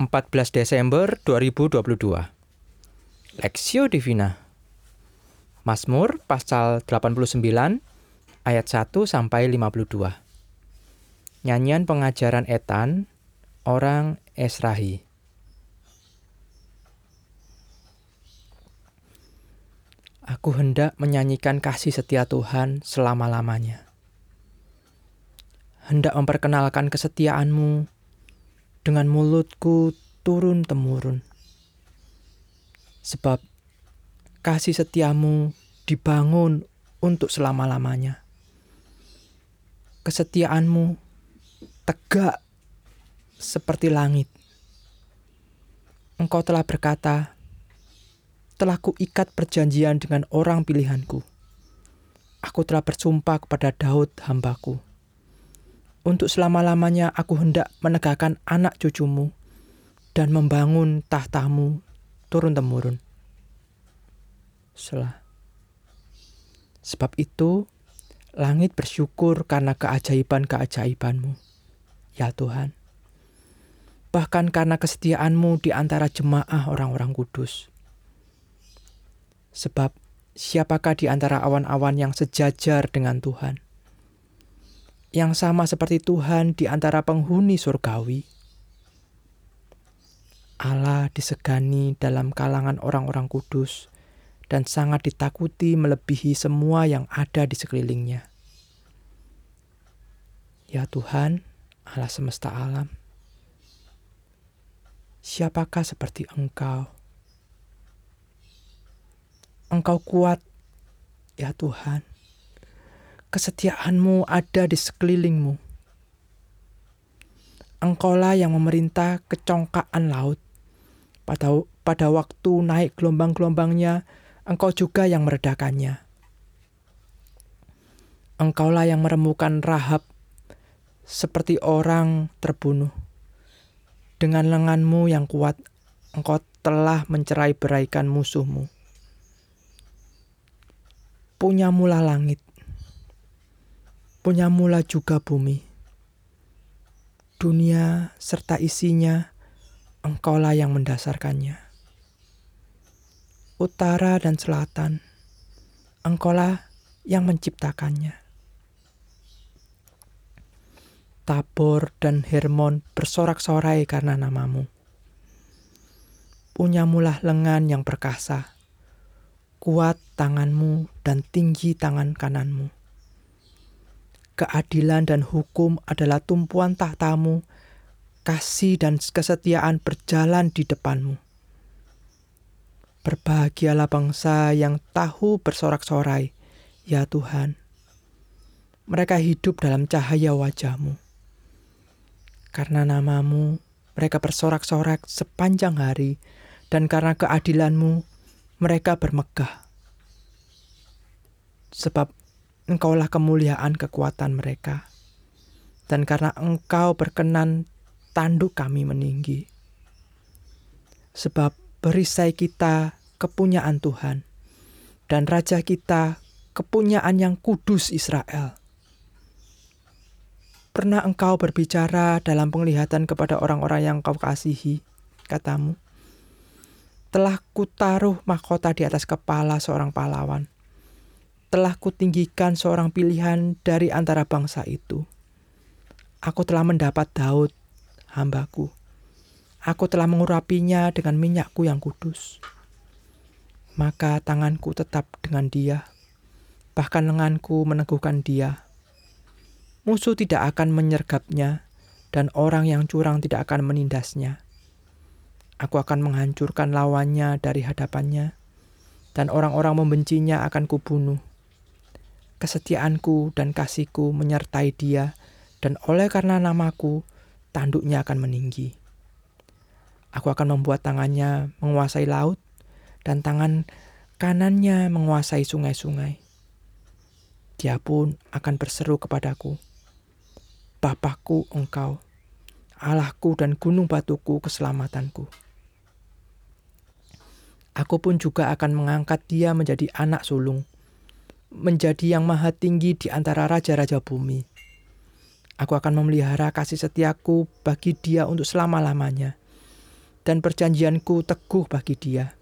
14 Desember 2022. Lexio Divina. Mazmur pasal 89 ayat 1 sampai 52. Nyanyian pengajaran etan orang Esrahi. Aku hendak menyanyikan kasih setia Tuhan selama-lamanya. Hendak memperkenalkan kesetiaanmu dengan mulutku turun-temurun. Sebab kasih setiamu dibangun untuk selama-lamanya. Kesetiaanmu tegak seperti langit. Engkau telah berkata, telah kuikat perjanjian dengan orang pilihanku. Aku telah bersumpah kepada Daud hambaku. Untuk selama-lamanya aku hendak menegakkan anak cucumu dan membangun tahtamu turun-temurun. Selah. Sebab itu, langit bersyukur karena keajaiban-keajaibanmu, ya Tuhan. Bahkan karena kesetiaanmu di antara jemaah orang-orang kudus Sebab siapakah di antara awan-awan yang sejajar dengan Tuhan? Yang sama seperti Tuhan di antara penghuni surgawi. Allah disegani dalam kalangan orang-orang kudus dan sangat ditakuti melebihi semua yang ada di sekelilingnya. Ya Tuhan, Allah semesta alam, siapakah seperti Engkau? Engkau kuat, ya Tuhan. Kesetiaanmu ada di sekelilingmu. Engkaulah yang memerintah kecongkaan laut. Pada, pada waktu naik gelombang-gelombangnya, engkau juga yang meredakannya. Engkaulah yang meremukan Rahab seperti orang terbunuh. Dengan lenganmu yang kuat, engkau telah mencerai beraikan musuhmu punya mula langit, punya mula juga bumi. Dunia serta isinya, engkaulah yang mendasarkannya. Utara dan selatan, engkaulah yang menciptakannya. Tabor dan Hermon bersorak-sorai karena namamu. Punya mulah lengan yang perkasa kuat tanganmu dan tinggi tangan kananmu. Keadilan dan hukum adalah tumpuan tahtamu, kasih dan kesetiaan berjalan di depanmu. Berbahagialah bangsa yang tahu bersorak-sorai, ya Tuhan. Mereka hidup dalam cahaya wajahmu. Karena namamu, mereka bersorak-sorak sepanjang hari, dan karena keadilanmu, mereka bermegah. Sebab engkaulah kemuliaan kekuatan mereka. Dan karena engkau berkenan, tanduk kami meninggi. Sebab berisai kita kepunyaan Tuhan, dan Raja kita kepunyaan yang kudus Israel. Pernah engkau berbicara dalam penglihatan kepada orang-orang yang kau kasihi, katamu, telah kutaruh mahkota di atas kepala seorang pahlawan. Telah kutinggikan seorang pilihan dari antara bangsa itu. Aku telah mendapat Daud, hambaku. Aku telah mengurapinya dengan minyakku yang kudus. Maka tanganku tetap dengan dia, bahkan lenganku meneguhkan dia. Musuh tidak akan menyergapnya, dan orang yang curang tidak akan menindasnya Aku akan menghancurkan lawannya dari hadapannya, dan orang-orang membencinya akan kubunuh. Kesetiaanku dan kasihku menyertai dia, dan oleh karena namaku, tanduknya akan meninggi. Aku akan membuat tangannya menguasai laut, dan tangan kanannya menguasai sungai-sungai. Dia pun akan berseru kepadaku, Bapakku engkau, Allahku dan gunung batuku keselamatanku. Aku pun juga akan mengangkat dia menjadi anak sulung, menjadi yang maha tinggi di antara raja-raja bumi. Aku akan memelihara kasih setiaku bagi dia untuk selama-lamanya, dan perjanjianku teguh bagi dia.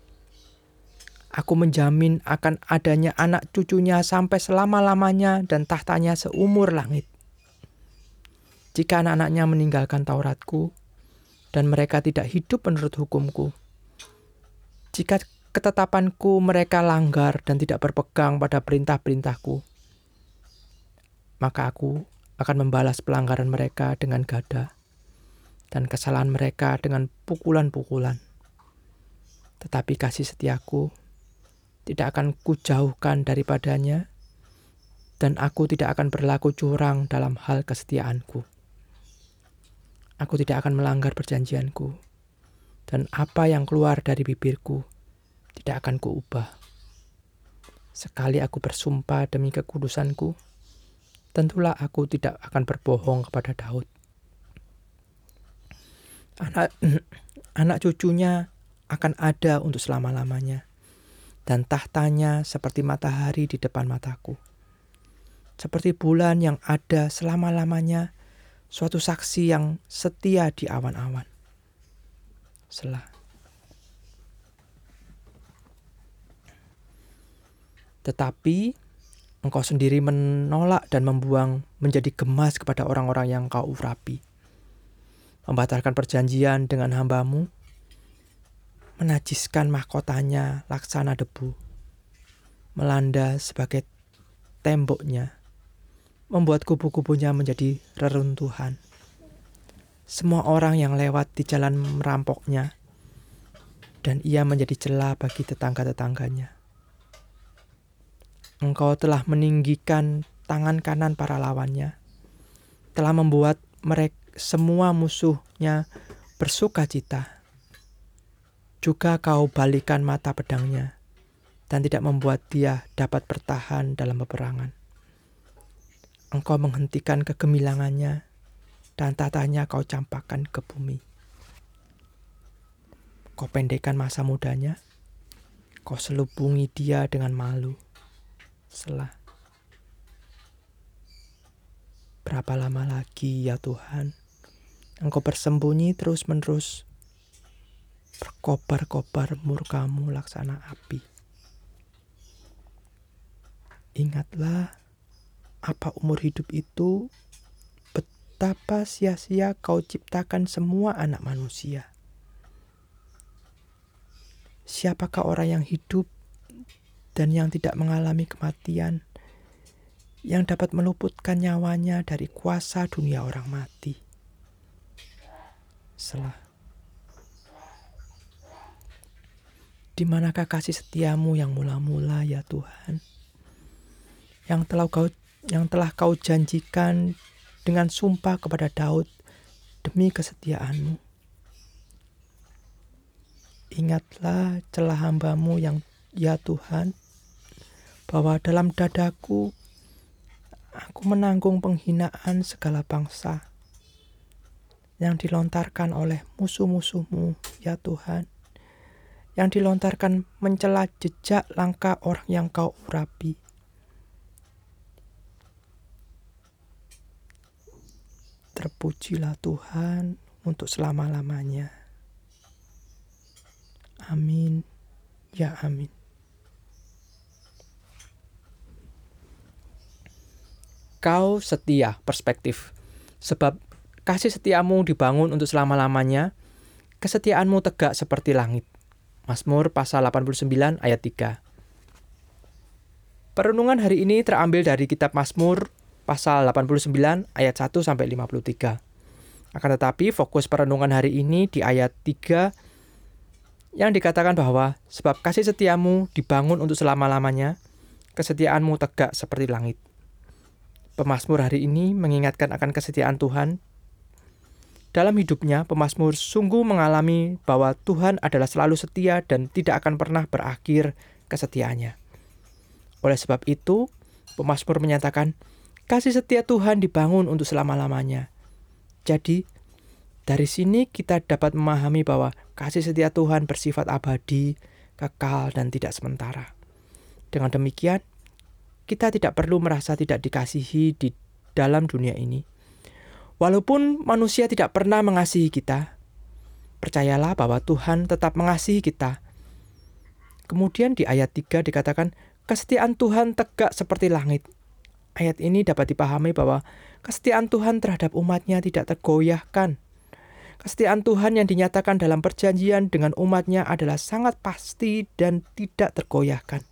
Aku menjamin akan adanya anak cucunya sampai selama-lamanya dan tahtanya seumur langit. Jika anak-anaknya meninggalkan Tauratku dan mereka tidak hidup menurut hukumku, jika ketetapanku mereka langgar dan tidak berpegang pada perintah-perintahku, maka aku akan membalas pelanggaran mereka dengan gada dan kesalahan mereka dengan pukulan-pukulan. Tetapi kasih setiaku tidak akan kujauhkan daripadanya, dan aku tidak akan berlaku curang dalam hal kesetiaanku. Aku tidak akan melanggar perjanjianku, dan apa yang keluar dari bibirku tidak akan kuubah. Sekali aku bersumpah demi kekudusanku, tentulah aku tidak akan berbohong kepada Daud. Anak, anak cucunya akan ada untuk selama-lamanya dan tahtanya seperti matahari di depan mataku. Seperti bulan yang ada selama-lamanya, suatu saksi yang setia di awan-awan. Selah. Tetapi engkau sendiri menolak dan membuang menjadi gemas kepada orang-orang yang kau urapi. Membatalkan perjanjian dengan hambamu, menajiskan mahkotanya laksana debu, melanda sebagai temboknya, membuat kubu-kubunya menjadi reruntuhan. Semua orang yang lewat di jalan merampoknya, dan ia menjadi celah bagi tetangga-tetangganya. Engkau telah meninggikan tangan kanan para lawannya, telah membuat mereka semua musuhnya bersuka cita juga kau balikan mata pedangnya dan tidak membuat dia dapat bertahan dalam peperangan. Engkau menghentikan kegemilangannya dan tatanya kau campakkan ke bumi. Kau pendekkan masa mudanya, kau selubungi dia dengan malu. Selah. Berapa lama lagi ya Tuhan, engkau bersembunyi terus-menerus berkobar-kobar murkamu laksana api. Ingatlah apa umur hidup itu, betapa sia-sia kau ciptakan semua anak manusia. Siapakah orang yang hidup dan yang tidak mengalami kematian, yang dapat meluputkan nyawanya dari kuasa dunia orang mati? Selah Di manakah kasih setiamu yang mula-mula ya Tuhan? Yang telah kau yang telah kau janjikan dengan sumpah kepada Daud demi kesetiaanmu. Ingatlah celah hambamu yang ya Tuhan, bahwa dalam dadaku aku menanggung penghinaan segala bangsa yang dilontarkan oleh musuh-musuhmu ya Tuhan yang dilontarkan mencela jejak langkah orang yang kau urapi. Terpujilah Tuhan untuk selama-lamanya. Amin. Ya amin. Kau setia perspektif. Sebab kasih setiamu dibangun untuk selama-lamanya, kesetiaanmu tegak seperti langit. Mazmur pasal 89 ayat 3. Perenungan hari ini terambil dari kitab Mazmur pasal 89 ayat 1 sampai 53. Akan tetapi fokus perenungan hari ini di ayat 3 yang dikatakan bahwa sebab kasih setiamu dibangun untuk selama-lamanya, kesetiaanmu tegak seperti langit. Pemasmur hari ini mengingatkan akan kesetiaan Tuhan dalam hidupnya, pemazmur sungguh mengalami bahwa Tuhan adalah selalu setia dan tidak akan pernah berakhir kesetiaannya. Oleh sebab itu, pemazmur menyatakan, kasih setia Tuhan dibangun untuk selama-lamanya. Jadi, dari sini kita dapat memahami bahwa kasih setia Tuhan bersifat abadi, kekal, dan tidak sementara. Dengan demikian, kita tidak perlu merasa tidak dikasihi di dalam dunia ini Walaupun manusia tidak pernah mengasihi kita, Percayalah bahwa Tuhan tetap mengasihi kita. Kemudian di ayat 3 dikatakan, kesetiaan Tuhan tegak seperti langit. Ayat ini dapat dipahami bahwa kesetiaan Tuhan terhadap umatnya tidak tergoyahkan. Kesetiaan Tuhan yang dinyatakan dalam perjanjian dengan umatnya adalah sangat pasti dan tidak tergoyahkan.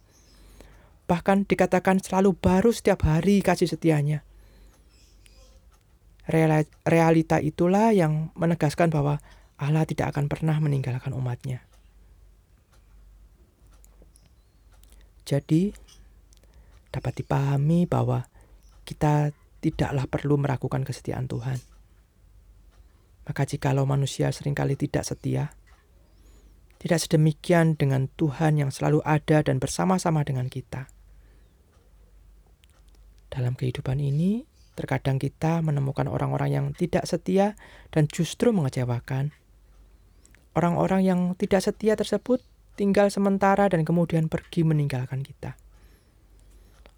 Bahkan dikatakan selalu baru setiap hari kasih setianya. Realita itulah yang menegaskan bahwa Allah tidak akan pernah meninggalkan umatnya. Jadi, dapat dipahami bahwa kita tidaklah perlu meragukan kesetiaan Tuhan. Maka jikalau manusia sering kali tidak setia, tidak sedemikian dengan Tuhan yang selalu ada dan bersama-sama dengan kita. Dalam kehidupan ini, terkadang kita menemukan orang-orang yang tidak setia dan justru mengecewakan Orang-orang yang tidak setia tersebut tinggal sementara dan kemudian pergi meninggalkan kita.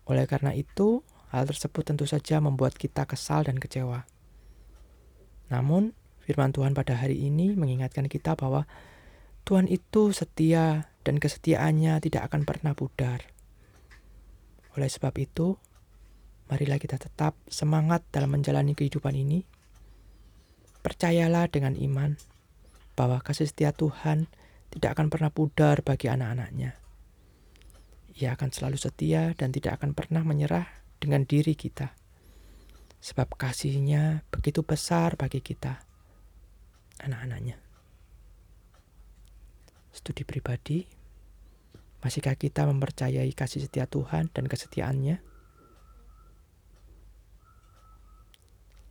Oleh karena itu, hal tersebut tentu saja membuat kita kesal dan kecewa. Namun, firman Tuhan pada hari ini mengingatkan kita bahwa Tuhan itu setia dan kesetiaannya tidak akan pernah pudar. Oleh sebab itu, marilah kita tetap semangat dalam menjalani kehidupan ini. Percayalah dengan iman bahwa kasih setia Tuhan tidak akan pernah pudar bagi anak-anaknya. Ia akan selalu setia dan tidak akan pernah menyerah dengan diri kita. Sebab kasihnya begitu besar bagi kita, anak-anaknya. Studi pribadi, masihkah kita mempercayai kasih setia Tuhan dan kesetiaannya?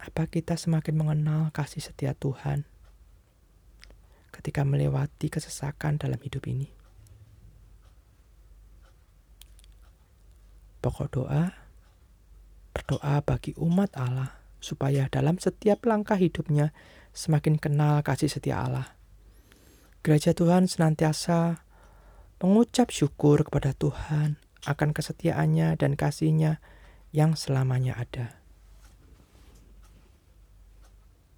Apa kita semakin mengenal kasih setia Tuhan ketika melewati kesesakan dalam hidup ini. Pokok doa, berdoa bagi umat Allah supaya dalam setiap langkah hidupnya semakin kenal kasih setia Allah. Gereja Tuhan senantiasa mengucap syukur kepada Tuhan akan kesetiaannya dan kasihnya yang selamanya ada.